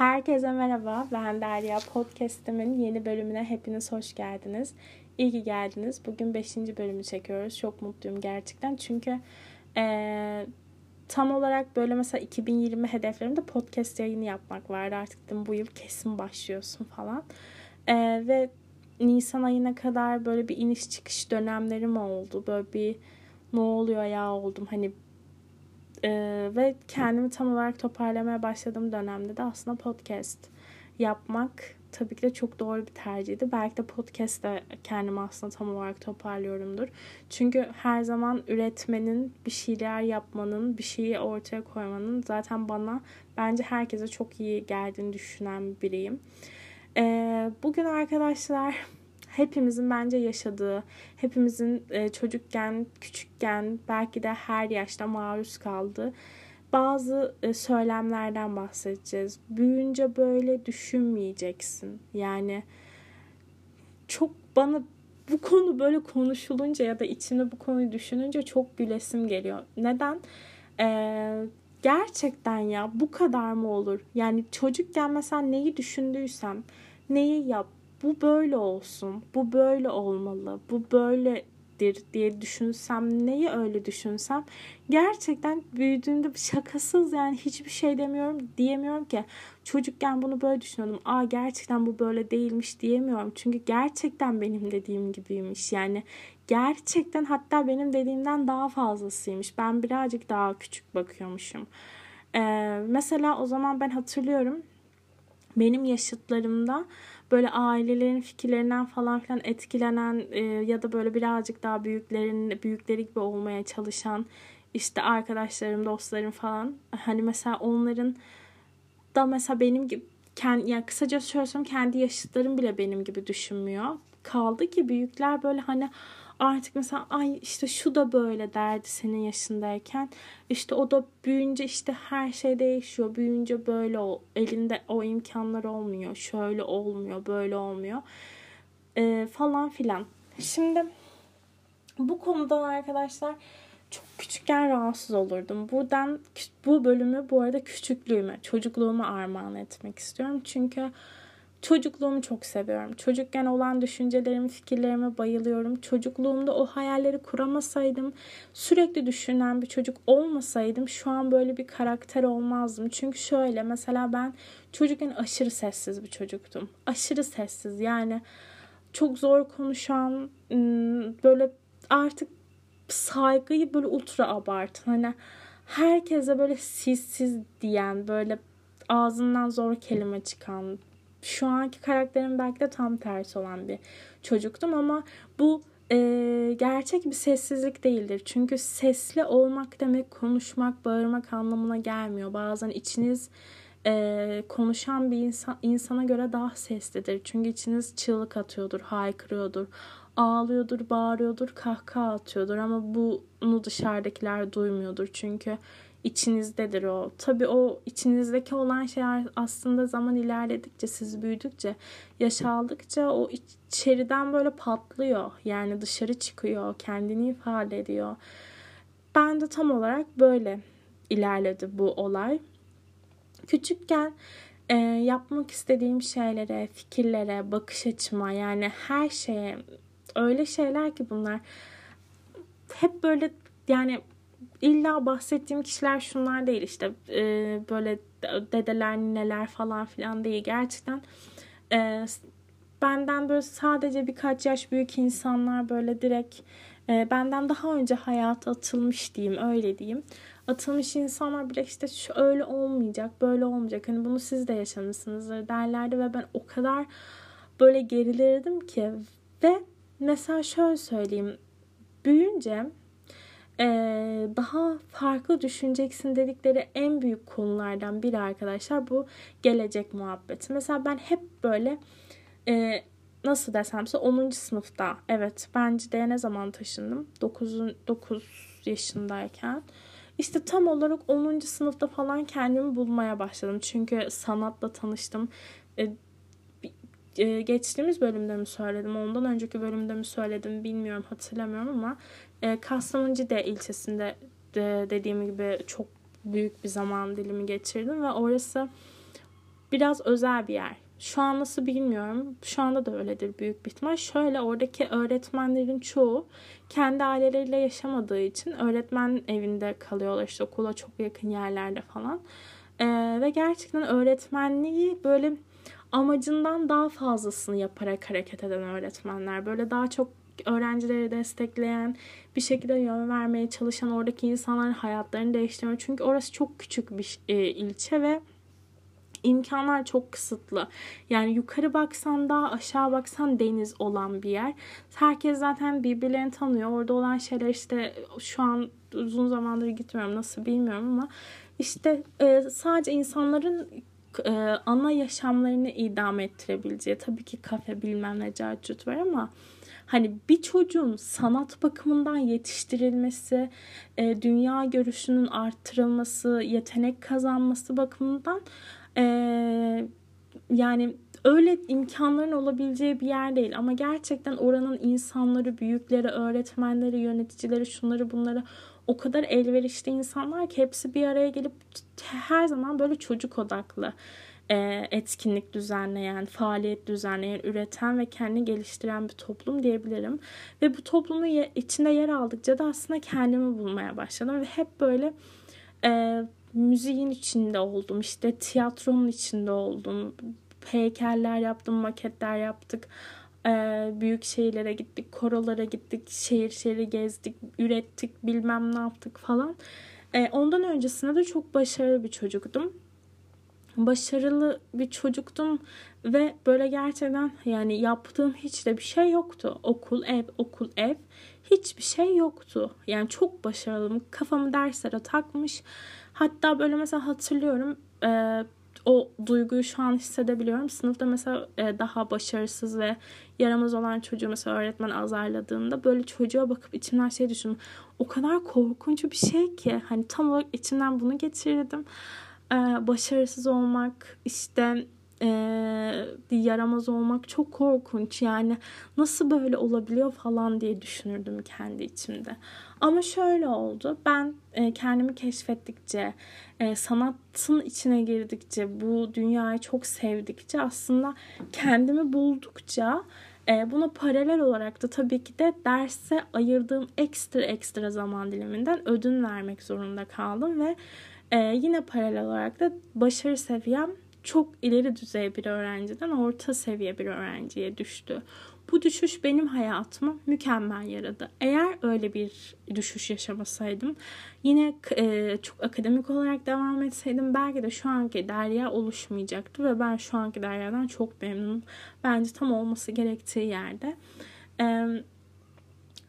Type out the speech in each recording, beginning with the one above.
Herkese merhaba. Ben Derya. Podcast'imin yeni bölümüne hepiniz hoş geldiniz. İyi ki geldiniz. Bugün 5. bölümü çekiyoruz. Çok mutluyum gerçekten. Çünkü ee, tam olarak böyle mesela 2020 hedeflerimde podcast yayını yapmak vardı. Artık dedim bu yıl kesin başlıyorsun falan. E, ve Nisan ayına kadar böyle bir iniş çıkış dönemlerim oldu. Böyle bir ne oluyor ya oldum. Hani ee, ve kendimi tam olarak toparlamaya başladığım dönemde de aslında podcast yapmak tabii ki de çok doğru bir tercihdi. Belki de podcast'te kendimi aslında tam olarak toparlıyorumdur. Çünkü her zaman üretmenin, bir şeyler yapmanın, bir şeyi ortaya koymanın zaten bana bence herkese çok iyi geldiğini düşünen biriyim. Ee, bugün arkadaşlar hepimizin bence yaşadığı, hepimizin e, çocukken, küçükken, belki de her yaşta maruz kaldığı bazı e, söylemlerden bahsedeceğiz. Büyünce böyle düşünmeyeceksin. Yani çok bana bu konu böyle konuşulunca ya da içimde bu konuyu düşününce çok gülesim geliyor. Neden? Ee, gerçekten ya bu kadar mı olur? Yani çocukken mesela neyi düşündüysem, neyi yap, bu böyle olsun, bu böyle olmalı, bu böyledir diye düşünsem, neyi öyle düşünsem gerçekten büyüdüğümde şakasız yani hiçbir şey demiyorum diyemiyorum ki çocukken bunu böyle düşünüyordum. Aa gerçekten bu böyle değilmiş diyemiyorum. Çünkü gerçekten benim dediğim gibiymiş. Yani gerçekten hatta benim dediğimden daha fazlasıymış. Ben birazcık daha küçük bakıyormuşum. Ee, mesela o zaman ben hatırlıyorum benim yaşıtlarımda böyle ailelerin fikirlerinden falan filan etkilenen e, ya da böyle birazcık daha büyüklerin büyükleri gibi olmaya çalışan işte arkadaşlarım, dostlarım falan hani mesela onların da mesela benim gibi kendi yani kısaca söylesem kendi yaşıtlarım bile benim gibi düşünmüyor. Kaldı ki büyükler böyle hani artık mesela ay işte şu da böyle derdi senin yaşındayken. İşte o da büyünce işte her şey değişiyor. Büyünce böyle ol, elinde o imkanlar olmuyor. Şöyle olmuyor, böyle olmuyor. Ee, falan filan. Şimdi bu konudan arkadaşlar çok küçükken rahatsız olurdum. Buradan bu bölümü bu arada küçüklüğüme, çocukluğuma armağan etmek istiyorum. Çünkü Çocukluğumu çok seviyorum. Çocukken olan düşüncelerimi, fikirlerime bayılıyorum. Çocukluğumda o hayalleri kuramasaydım, sürekli düşünen bir çocuk olmasaydım şu an böyle bir karakter olmazdım. Çünkü şöyle mesela ben çocukken aşırı sessiz bir çocuktum. Aşırı sessiz yani çok zor konuşan, böyle artık saygıyı böyle ultra abartın. Hani herkese böyle siz siz diyen, böyle ağzından zor kelime çıkan, şu anki karakterim belki de tam tersi olan bir çocuktum ama bu e, gerçek bir sessizlik değildir. Çünkü sesli olmak demek konuşmak, bağırmak anlamına gelmiyor. Bazen içiniz e, konuşan bir insan insana göre daha seslidir. Çünkü içiniz çığlık atıyordur, haykırıyordur, ağlıyordur, bağırıyordur, kahkaha atıyordur ama bunu dışarıdakiler duymuyordur. Çünkü içinizdedir o. Tabii o içinizdeki olan şeyler aslında zaman ilerledikçe, siz büyüdükçe, yaş aldıkça o içeriden böyle patlıyor. Yani dışarı çıkıyor, kendini ifade ediyor. Ben de tam olarak böyle ilerledi bu olay. Küçükken e, yapmak istediğim şeylere, fikirlere, bakış açıma yani her şeye öyle şeyler ki bunlar hep böyle yani illa bahsettiğim kişiler şunlar değil işte e, böyle dedeler nineler falan filan değil gerçekten. E, benden böyle sadece birkaç yaş büyük insanlar böyle direkt e, benden daha önce hayata atılmış diyeyim öyle diyeyim. Atılmış insanlar bile işte öyle olmayacak böyle olmayacak hani bunu siz de yaşamışsınızdır derlerdi ve ben o kadar böyle gerilirdim ki ve mesela şöyle söyleyeyim büyünce ee, daha farklı düşüneceksin dedikleri en büyük konulardan biri arkadaşlar bu gelecek muhabbeti. Mesela ben hep böyle e, nasıl desemse 10. sınıfta evet bence de ne zaman taşındım 9, 9 yaşındayken işte tam olarak 10. sınıfta falan kendimi bulmaya başladım. Çünkü sanatla tanıştım. E, e, geçtiğimiz bölümde mi söyledim, ondan önceki bölümde mi söyledim bilmiyorum hatırlamıyorum ama e, Kastamonucide ilçesinde de dediğim gibi çok büyük bir zaman dilimi geçirdim ve orası biraz özel bir yer. Şu an nasıl bilmiyorum. Şu anda da öyledir büyük bir ihtimal. Şöyle oradaki öğretmenlerin çoğu kendi aileleriyle yaşamadığı için öğretmen evinde kalıyorlar. İşte okula çok yakın yerlerde falan. Ee, ve gerçekten öğretmenliği böyle amacından daha fazlasını yaparak hareket eden öğretmenler. Böyle daha çok öğrencileri destekleyen, bir şekilde yön vermeye çalışan oradaki insanların hayatlarını değiştirme. Çünkü orası çok küçük bir e, ilçe ve imkanlar çok kısıtlı. Yani yukarı baksan da aşağı baksan deniz olan bir yer. Herkes zaten birbirlerini tanıyor. Orada olan şeyler işte şu an uzun zamandır gitmiyorum nasıl bilmiyorum ama işte e, sadece insanların e, ana yaşamlarını idam ettirebileceği tabii ki kafe bilmem ne carcut var ama hani bir çocuğun sanat bakımından yetiştirilmesi, e, dünya görüşünün arttırılması, yetenek kazanması bakımından e, yani öyle imkanların olabileceği bir yer değil. Ama gerçekten oranın insanları, büyükleri, öğretmenleri, yöneticileri, şunları bunları o kadar elverişli insanlar ki hepsi bir araya gelip her zaman böyle çocuk odaklı e, etkinlik düzenleyen, faaliyet düzenleyen, üreten ve kendini geliştiren bir toplum diyebilirim. Ve bu toplumun içinde yer aldıkça da aslında kendimi bulmaya başladım ve hep böyle e, müziğin içinde oldum. İşte tiyatronun içinde oldum. Heykeller yaptım, maketler yaptık. Ee, büyük şehirlere gittik, korolara gittik, şehir şehri gezdik, ürettik, bilmem ne yaptık falan. Ee, ondan öncesinde de çok başarılı bir çocuktum. Başarılı bir çocuktum ve böyle gerçekten yani yaptığım hiç de bir şey yoktu. Okul, ev, okul, ev hiçbir şey yoktu. Yani çok başarılıyım. Kafamı derslere takmış. Hatta böyle mesela hatırlıyorum e, o duyguyu şu an hissedebiliyorum. Sınıfta mesela e, daha başarısız ve yaramaz olan çocuğu mesela öğretmen azarladığında böyle çocuğa bakıp içimden şey düşündüm. O kadar korkunç bir şey ki hani tam olarak içimden bunu geçirdim. E, başarısız olmak işte e, yaramaz olmak çok korkunç yani nasıl böyle olabiliyor falan diye düşünürdüm kendi içimde. Ama şöyle oldu ben e, kendimi keşfettikçe e, sanatın içine girdikçe bu dünyayı çok sevdikçe aslında kendimi buldukça e, buna paralel olarak da tabii ki de derse ayırdığım ekstra ekstra zaman diliminden ödün vermek zorunda kaldım ve e, yine paralel olarak da başarı seviyem çok ileri düzey bir öğrenciden orta seviye bir öğrenciye düştü. Bu düşüş benim hayatımı mükemmel yaradı. Eğer öyle bir düşüş yaşamasaydım yine e, çok akademik olarak devam etseydim belki de şu anki Derya oluşmayacaktı ve ben şu anki Derya'dan çok memnunum. Bence tam olması gerektiği yerde. Evet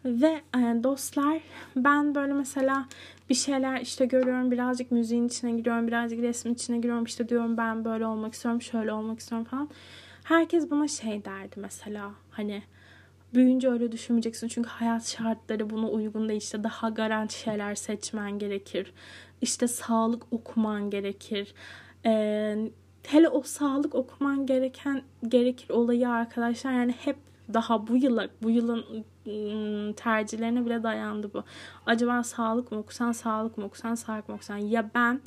ve e, dostlar ben böyle mesela bir şeyler işte görüyorum birazcık müziğin içine giriyorum birazcık resmin içine giriyorum işte diyorum ben böyle olmak istiyorum şöyle olmak istiyorum falan. Herkes bana şey derdi mesela hani büyüyünce öyle düşünmeyeceksin çünkü hayat şartları buna uygun değil işte daha garanti şeyler seçmen gerekir işte sağlık okuman gerekir ee, hele o sağlık okuman gereken gerekir olayı arkadaşlar yani hep daha bu yıla bu yılın tercihlerine bile dayandı bu. Acaba sağlık mı okusan, sağlık mı okusan, sağlık mı okusan? Ya ben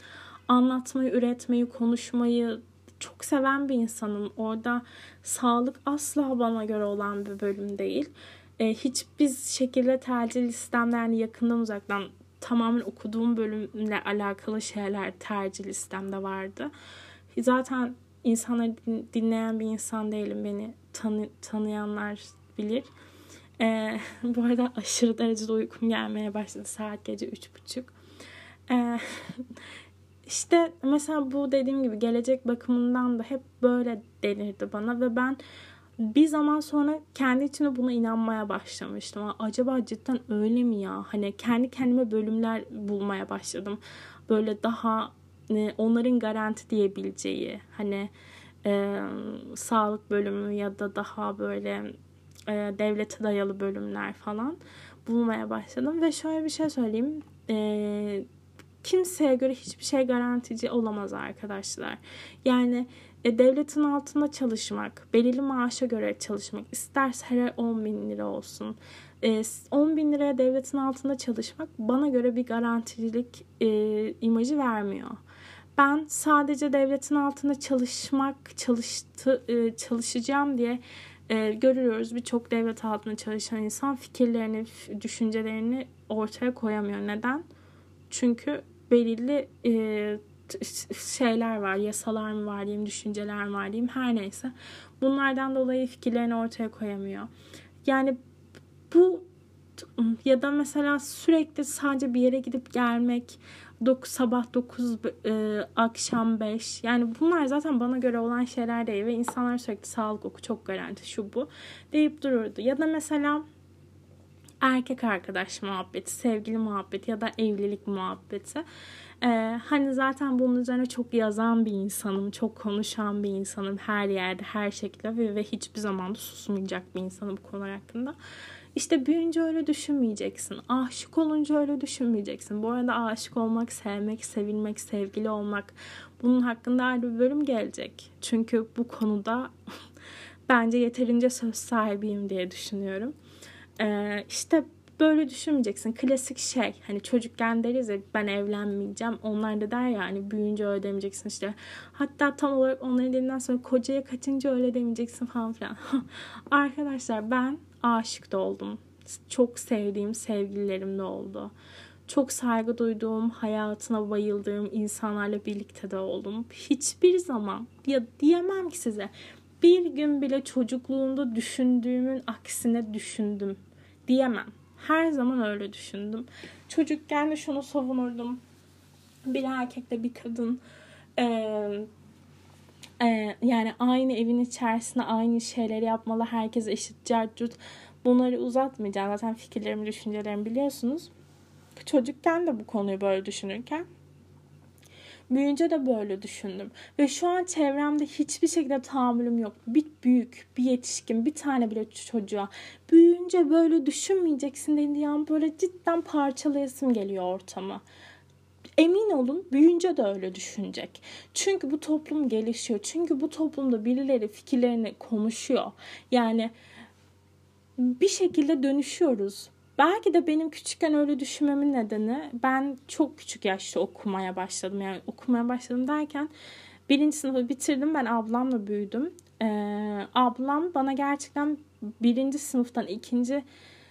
anlatmayı, üretmeyi, konuşmayı çok seven bir insanım. Orada sağlık asla bana göre olan bir bölüm değil. E, hiçbir şekilde tercih listemde yani yakından uzaktan tamamen okuduğum bölümle alakalı şeyler tercih listemde vardı. Zaten insanları dinleyen bir insan değilim. Beni tanı, tanıyanlar bilir. Ee, bu arada aşırı derecede uykum gelmeye başladı. Saat gece üç buçuk. Ee, işte mesela bu dediğim gibi gelecek bakımından da hep böyle denirdi bana ve ben bir zaman sonra kendi içime buna inanmaya başlamıştım. Acaba cidden öyle mi ya? Hani kendi kendime bölümler bulmaya başladım. Böyle daha e, onların garanti diyebileceği hani e, sağlık bölümü ya da daha böyle e, devlete dayalı bölümler falan bulmaya başladım. Ve şöyle bir şey söyleyeyim e, kimseye göre hiçbir şey garantici olamaz arkadaşlar. Yani e, devletin altında çalışmak belirli maaşa göre çalışmak isterse her 10 bin lira olsun. E, 10 bin liraya devletin altında çalışmak bana göre bir garanticilik e, imajı vermiyor. Ben sadece devletin altında çalışmak, çalıştı, e, çalışacağım diye e, görüyoruz birçok devlet altında çalışan insan fikirlerini, düşüncelerini ortaya koyamıyor. Neden? Çünkü belirli e, şeyler var, yasalar mı var diyeyim, düşünceler mi var diyeyim her neyse. Bunlardan dolayı fikirlerini ortaya koyamıyor. Yani bu ya da mesela sürekli sadece bir yere gidip gelmek, 9, sabah 9, e, akşam 5. Yani bunlar zaten bana göre olan şeyler değil ve insanlar sürekli sağlık oku çok garanti şu bu deyip dururdu. Ya da mesela erkek arkadaş muhabbeti, sevgili muhabbeti ya da evlilik muhabbeti. Ee, hani zaten bunun üzerine çok yazan bir insanım, çok konuşan bir insanım her yerde, her şekilde ve, ve hiçbir zaman da susmayacak bir insanım bu konular hakkında. İşte büyünce öyle düşünmeyeceksin. Aşık olunca öyle düşünmeyeceksin. Bu arada aşık olmak, sevmek, sevilmek, sevgili olmak bunun hakkında ayrı bir bölüm gelecek. Çünkü bu konuda bence yeterince söz sahibiyim diye düşünüyorum. Ee, işte böyle düşünmeyeceksin. Klasik şey hani çocukken deriz ya ben evlenmeyeceğim. Onlar da der ya hani büyüyünce öyle demeyeceksin işte. Hatta tam olarak onların dediğinden sonra kocaya kaçınca öyle demeyeceksin falan filan. Arkadaşlar ben aşık da oldum. Çok sevdiğim sevgililerim de oldu. Çok saygı duyduğum, hayatına bayıldığım insanlarla birlikte de oldum. Hiçbir zaman ya diyemem ki size bir gün bile çocukluğumda düşündüğümün aksine düşündüm diyemem. Her zaman öyle düşündüm. Çocukken de şunu savunurdum. Bir erkekle bir kadın e, e, yani aynı evin içerisinde aynı şeyleri yapmalı. Herkes eşit carcut. Bunları uzatmayacağım. Zaten fikirlerimi, düşüncelerimi biliyorsunuz. Çocukken de bu konuyu böyle düşünürken Büyünce de böyle düşündüm. Ve şu an çevremde hiçbir şekilde tahammülüm yok. Bir büyük, bir yetişkin, bir tane bile çocuğa. Büyüyünce böyle düşünmeyeceksin dediği an böyle cidden parçalayasım geliyor ortamı. Emin olun büyünce de öyle düşünecek. Çünkü bu toplum gelişiyor. Çünkü bu toplumda birileri fikirlerini konuşuyor. Yani bir şekilde dönüşüyoruz. Belki de benim küçükken öyle düşünmemin nedeni ben çok küçük yaşta okumaya başladım. Yani okumaya başladım derken birinci sınıfı bitirdim. Ben ablamla büyüdüm. Ee, ablam bana gerçekten birinci sınıftan ikinci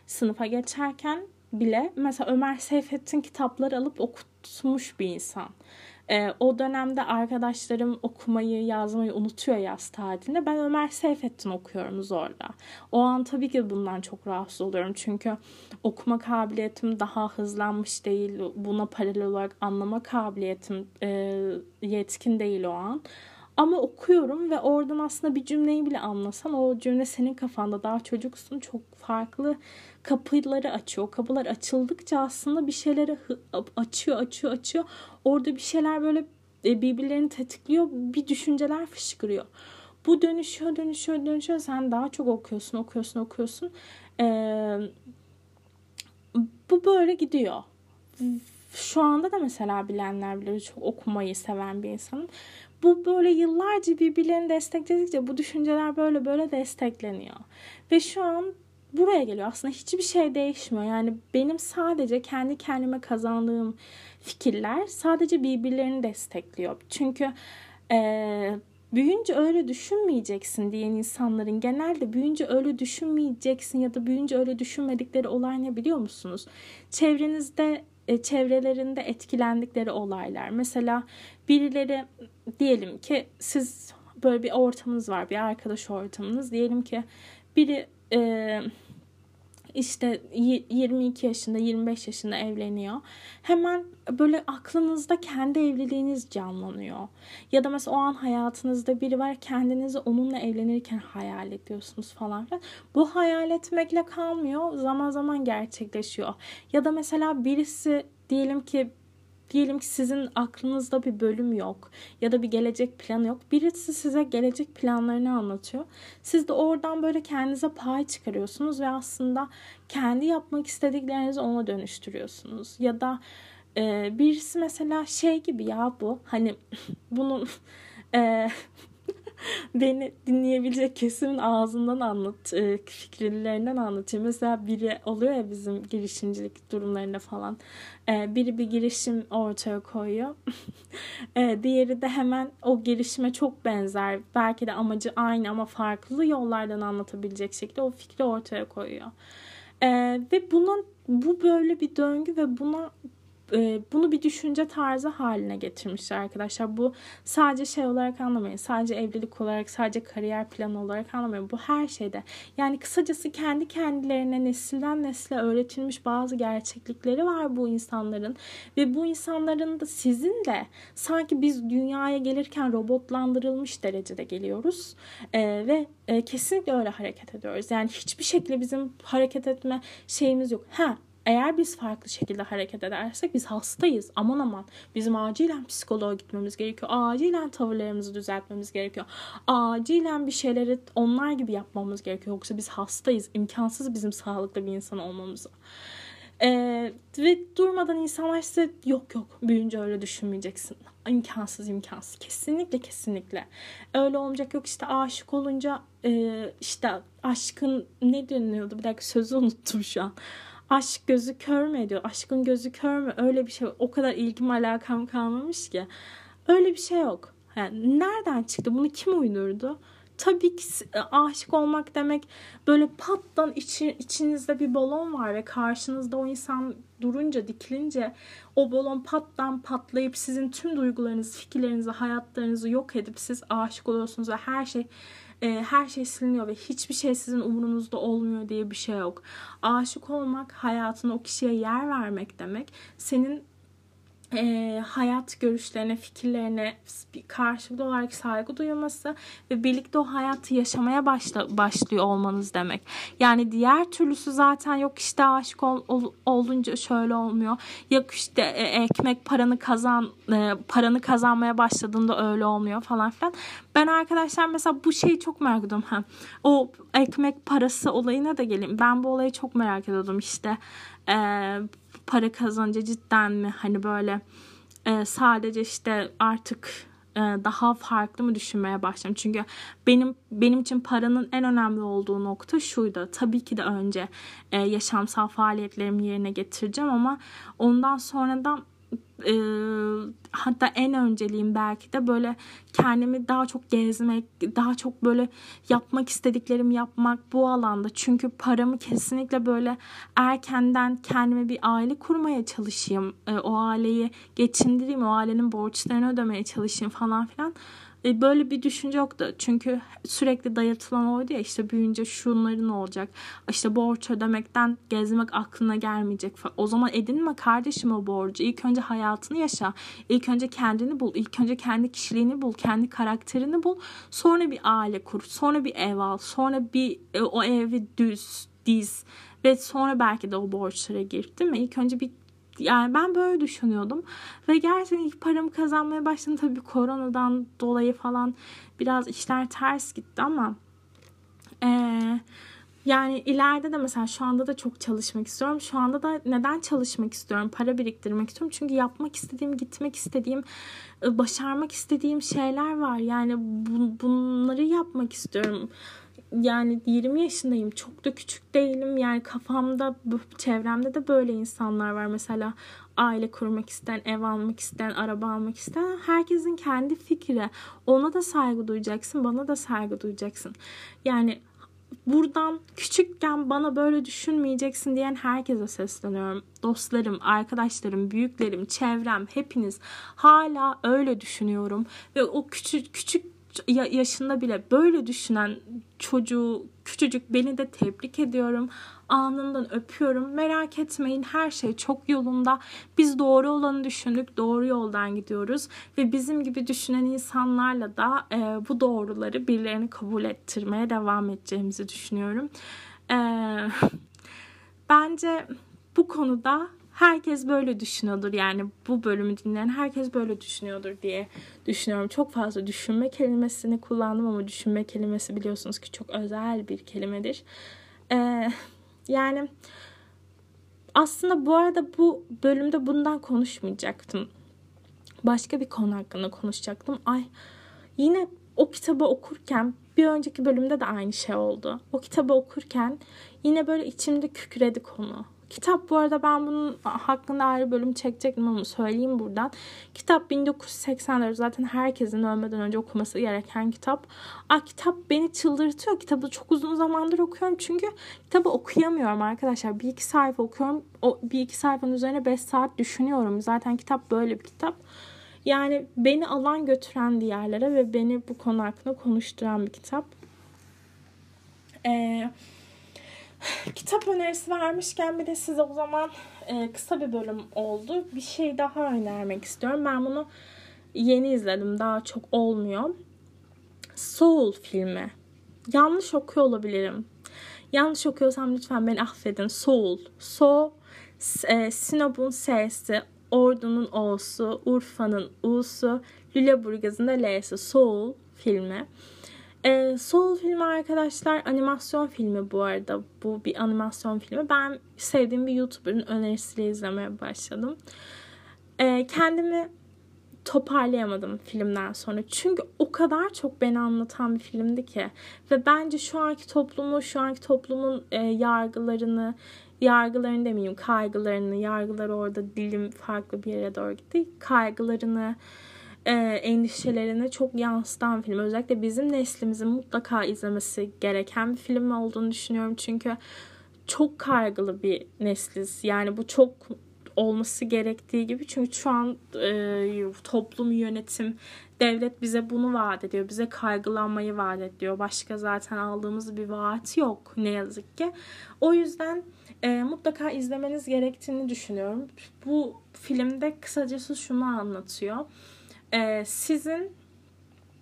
sınıfa geçerken bile mesela Ömer Seyfettin kitapları alıp okutmuş bir insan. E, o dönemde arkadaşlarım okumayı, yazmayı unutuyor yaz tatilinde. Ben Ömer Seyfettin okuyorum zorla. O an tabii ki bundan çok rahatsız oluyorum. Çünkü okuma kabiliyetim daha hızlanmış değil. Buna paralel olarak anlama kabiliyetim e, yetkin değil o an. Ama okuyorum ve oradan aslında bir cümleyi bile anlasan o cümle senin kafanda daha çocuksun çok farklı kapıları açıyor. Kapılar açıldıkça aslında bir şeyleri açıyor, açıyor, açıyor. Orada bir şeyler böyle e, birbirlerini tetikliyor. Bir düşünceler fışkırıyor. Bu dönüşüyor, dönüşüyor, dönüşüyor. Sen daha çok okuyorsun, okuyorsun, okuyorsun. Ee, bu böyle gidiyor. Şu anda da mesela bilenler bilir çok okumayı seven bir insanım. Bu böyle yıllarca birbirlerini destekledikçe bu düşünceler böyle böyle destekleniyor. Ve şu an buraya geliyor. Aslında hiçbir şey değişmiyor. Yani benim sadece kendi kendime kazandığım fikirler sadece birbirlerini destekliyor. Çünkü e, büyünce öyle düşünmeyeceksin diyen insanların genelde büyünce öyle düşünmeyeceksin ya da büyünce öyle düşünmedikleri olay ne biliyor musunuz? Çevrenizde e, çevrelerinde etkilendikleri olaylar. Mesela birileri diyelim ki siz böyle bir ortamınız var, bir arkadaş ortamınız. Diyelim ki biri e, işte 22 yaşında 25 yaşında evleniyor. Hemen böyle aklınızda kendi evliliğiniz canlanıyor. Ya da mesela o an hayatınızda biri var kendinizi onunla evlenirken hayal ediyorsunuz falan filan. Bu hayal etmekle kalmıyor. Zaman zaman gerçekleşiyor. Ya da mesela birisi diyelim ki Diyelim ki sizin aklınızda bir bölüm yok ya da bir gelecek planı yok. Birisi size gelecek planlarını anlatıyor. Siz de oradan böyle kendinize pay çıkarıyorsunuz ve aslında kendi yapmak istediklerinizi ona dönüştürüyorsunuz. Ya da e, birisi mesela şey gibi ya bu hani bunun e, beni dinleyebilecek kesimin ağzından anlat, e, fikirlerinden anlatıyor. Mesela biri oluyor ya bizim girişimcilik durumlarında falan. E, biri bir girişim ortaya koyuyor. e, diğeri de hemen o girişime çok benzer. Belki de amacı aynı ama farklı yollardan anlatabilecek şekilde o fikri ortaya koyuyor. Ve bunun bu böyle bir döngü ve buna bunu bir düşünce tarzı haline getirmişler arkadaşlar. Bu sadece şey olarak anlamayın. Sadece evlilik olarak, sadece kariyer planı olarak anlamayın. Bu her şeyde. Yani kısacası kendi kendilerine nesilden nesile öğretilmiş bazı gerçeklikleri var bu insanların. Ve bu insanların da sizin de sanki biz dünyaya gelirken robotlandırılmış derecede geliyoruz. E, ve e, kesinlikle öyle hareket ediyoruz. Yani hiçbir şekilde bizim hareket etme şeyimiz yok. Ha eğer biz farklı şekilde hareket edersek biz hastayız. Aman aman bizim acilen psikoloğa gitmemiz gerekiyor. Acilen tavırlarımızı düzeltmemiz gerekiyor. Acilen bir şeyleri onlar gibi yapmamız gerekiyor. Yoksa biz hastayız. İmkansız bizim sağlıklı bir insan olmamız. Ee, ve durmadan insanlar size yok yok büyünce öyle düşünmeyeceksin. İmkansız imkansız. Kesinlikle kesinlikle. Öyle olmayacak yok işte aşık olunca e, işte aşkın ne deniyordu bir dakika sözü unuttum şu an aşk gözü kör mü ediyor? Aşkın gözü kör mü? Öyle bir şey o kadar ilgim alakam kalmamış ki. Öyle bir şey yok. Yani nereden çıktı? Bunu kim uydurdu? Tabii ki e, aşık olmak demek böyle pattan içi, içinizde bir balon var ve karşınızda o insan durunca, dikilince o balon pattan patlayıp sizin tüm duygularınızı, fikirlerinizi, hayatlarınızı yok edip siz aşık oluyorsunuz ve her şey e, her şey siliniyor ve hiçbir şey sizin umurunuzda olmuyor diye bir şey yok. Aşık olmak hayatına o kişiye yer vermek demek. Senin e, hayat görüşlerine, fikirlerine karşılıklı olarak saygı duyulması ve birlikte o hayatı yaşamaya başla, başlıyor olmanız demek. Yani diğer türlüsü zaten yok işte aşık ol, ol, olunca şöyle olmuyor. Yok işte e, ekmek paranı kazan e, paranı kazanmaya başladığında öyle olmuyor falan filan. Ben arkadaşlar mesela bu şeyi çok merak ediyorum. Ha, o ekmek parası olayına da geleyim. Ben bu olayı çok merak ediyordum işte. Eee para kazanınca cidden mi hani böyle e, sadece işte artık e, daha farklı mı düşünmeye başladım. Çünkü benim benim için paranın en önemli olduğu nokta şuydu. Tabii ki de önce e, yaşamsal faaliyetlerimi yerine getireceğim ama ondan sonradan e, hatta en önceliğim belki de böyle kendimi daha çok gezmek, daha çok böyle yapmak istediklerimi yapmak bu alanda. Çünkü paramı kesinlikle böyle erkenden kendime bir aile kurmaya çalışayım. E, o aileyi geçindireyim, o ailenin borçlarını ödemeye çalışayım falan filan. E, böyle bir düşünce yoktu. Çünkü sürekli dayatılan oydu ya işte büyüyünce şunların olacak. İşte borç ödemekten gezmek aklına gelmeyecek. O zaman edinme kardeşim o borcu. İlk önce hayatını yaşa. İlk önce kendini bul. İlk önce kendi kişiliğini bul. Kendi karakterini bul. Sonra bir aile kur. Sonra bir ev al. Sonra bir e, o evi düz diz ve sonra belki de o borçlara gir değil mi? İlk önce bir yani ben böyle düşünüyordum. Ve gerçekten ilk paramı kazanmaya başladım. Tabii koronadan dolayı falan biraz işler ters gitti ama ee, yani ileride de mesela şu anda da çok çalışmak istiyorum. Şu anda da neden çalışmak istiyorum? Para biriktirmek istiyorum. Çünkü yapmak istediğim, gitmek istediğim, başarmak istediğim şeyler var. Yani bu, bunları yapmak istiyorum yani 20 yaşındayım. Çok da küçük değilim. Yani kafamda, çevremde de böyle insanlar var. Mesela aile kurmak isteyen, ev almak isteyen, araba almak isteyen. Herkesin kendi fikri. Ona da saygı duyacaksın, bana da saygı duyacaksın. Yani buradan küçükken bana böyle düşünmeyeceksin diyen herkese sesleniyorum. Dostlarım, arkadaşlarım, büyüklerim, çevrem hepiniz hala öyle düşünüyorum ve o küçük küçük yaşında bile böyle düşünen çocuğu küçücük beni de tebrik ediyorum. Anından öpüyorum. Merak etmeyin her şey çok yolunda. Biz doğru olanı düşündük. Doğru yoldan gidiyoruz. Ve bizim gibi düşünen insanlarla da e, bu doğruları birilerini kabul ettirmeye devam edeceğimizi düşünüyorum. E, bence bu konuda herkes böyle düşünüyordur. Yani bu bölümü dinleyen herkes böyle düşünüyordur diye düşünüyorum. Çok fazla düşünme kelimesini kullandım ama düşünme kelimesi biliyorsunuz ki çok özel bir kelimedir. Ee, yani aslında bu arada bu bölümde bundan konuşmayacaktım. Başka bir konu hakkında konuşacaktım. Ay yine o kitabı okurken bir önceki bölümde de aynı şey oldu. O kitabı okurken yine böyle içimde kükredi konu. Kitap bu arada ben bunun hakkında ayrı bölüm çekecektim ama söyleyeyim buradan. Kitap 1984 zaten herkesin ölmeden önce okuması gereken kitap. Aa, kitap beni çıldırtıyor. Kitabı çok uzun zamandır okuyorum çünkü kitabı okuyamıyorum arkadaşlar. Bir iki sayfa okuyorum. O bir iki sayfanın üzerine 5 saat düşünüyorum. Zaten kitap böyle bir kitap. Yani beni alan götüren diğerlere ve beni bu konu hakkında konuşturan bir kitap. Eee kitap önerisi vermişken bir de size o zaman e, kısa bir bölüm oldu. Bir şey daha önermek istiyorum. Ben bunu yeni izledim. Daha çok olmuyor. Soul filmi. Yanlış okuyor olabilirim. Yanlış okuyorsam lütfen beni affedin. Soul. So, e, Sinop'un S'si, Ordu'nun O'su, Urfa'nın U'su, Lüleburgaz'ın da L'si. Soul filmi. E, Soul filmi arkadaşlar animasyon filmi bu arada. Bu bir animasyon filmi. Ben sevdiğim bir YouTuber'ın önerisiyle izlemeye başladım. E, kendimi toparlayamadım filmden sonra. Çünkü o kadar çok beni anlatan bir filmdi ki. Ve bence şu anki toplumu, şu anki toplumun e, yargılarını, yargılarını demeyeyim, kaygılarını, yargılar orada dilim farklı bir yere doğru gitti. Kaygılarını, e, endişelerini çok yansıtan film. Özellikle bizim neslimizin mutlaka izlemesi gereken bir film olduğunu düşünüyorum. Çünkü çok kaygılı bir nesliz. Yani bu çok olması gerektiği gibi. Çünkü şu an e, toplum, yönetim, devlet bize bunu vaat ediyor. Bize kaygılanmayı vaat ediyor. Başka zaten aldığımız bir vaat yok ne yazık ki. O yüzden e, mutlaka izlemeniz gerektiğini düşünüyorum. Bu filmde kısacası şunu anlatıyor e, sizin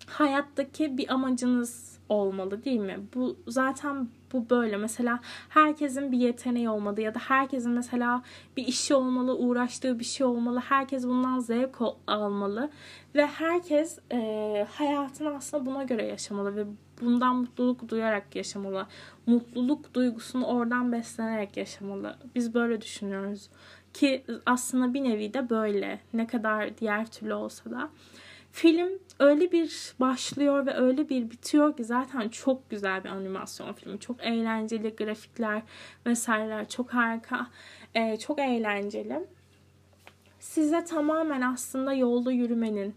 hayattaki bir amacınız olmalı değil mi? Bu zaten bu böyle. Mesela herkesin bir yeteneği olmalı ya da herkesin mesela bir işi olmalı, uğraştığı bir şey olmalı. Herkes bundan zevk almalı ve herkes e, hayatını aslında buna göre yaşamalı ve bundan mutluluk duyarak yaşamalı. Mutluluk duygusunu oradan beslenerek yaşamalı. Biz böyle düşünüyoruz. Ki aslında bir nevi de böyle. Ne kadar diğer türlü olsa da. Film öyle bir başlıyor ve öyle bir bitiyor ki zaten çok güzel bir animasyon filmi. Çok eğlenceli grafikler vesaireler çok harika. Ee, çok eğlenceli. Size tamamen aslında yolda yürümenin,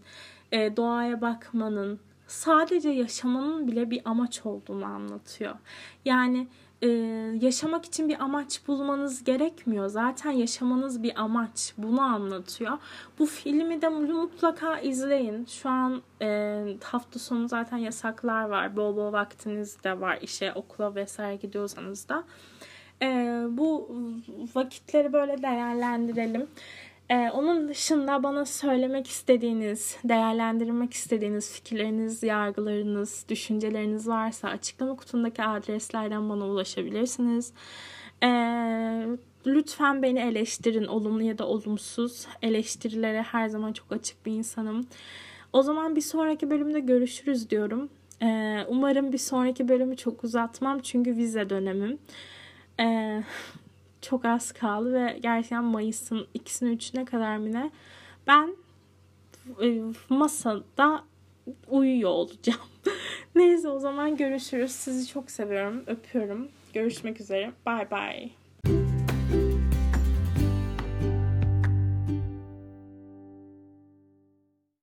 e, doğaya bakmanın, sadece yaşamanın bile bir amaç olduğunu anlatıyor. Yani e, yaşamak için bir amaç bulmanız gerekmiyor. Zaten yaşamanız bir amaç. Bunu anlatıyor. Bu filmi de mutlaka izleyin. Şu an e, hafta sonu zaten yasaklar var. Bol bol vaktiniz de var işe, okula vesaire gidiyorsanız da. E, bu vakitleri böyle değerlendirelim. Ee, onun dışında bana söylemek istediğiniz, değerlendirmek istediğiniz fikirleriniz, yargılarınız, düşünceleriniz varsa açıklama kutundaki adreslerden bana ulaşabilirsiniz. Ee, lütfen beni eleştirin, olumlu ya da olumsuz. Eleştirilere her zaman çok açık bir insanım. O zaman bir sonraki bölümde görüşürüz diyorum. Ee, umarım bir sonraki bölümü çok uzatmam çünkü vize dönemim. Ee, çok az kaldı ve gerçekten Mayıs'ın ikisine üçüne kadar mı ne ben e, masada uyuyor olacağım. Neyse o zaman görüşürüz. Sizi çok seviyorum. Öpüyorum. Görüşmek üzere. Bay bay.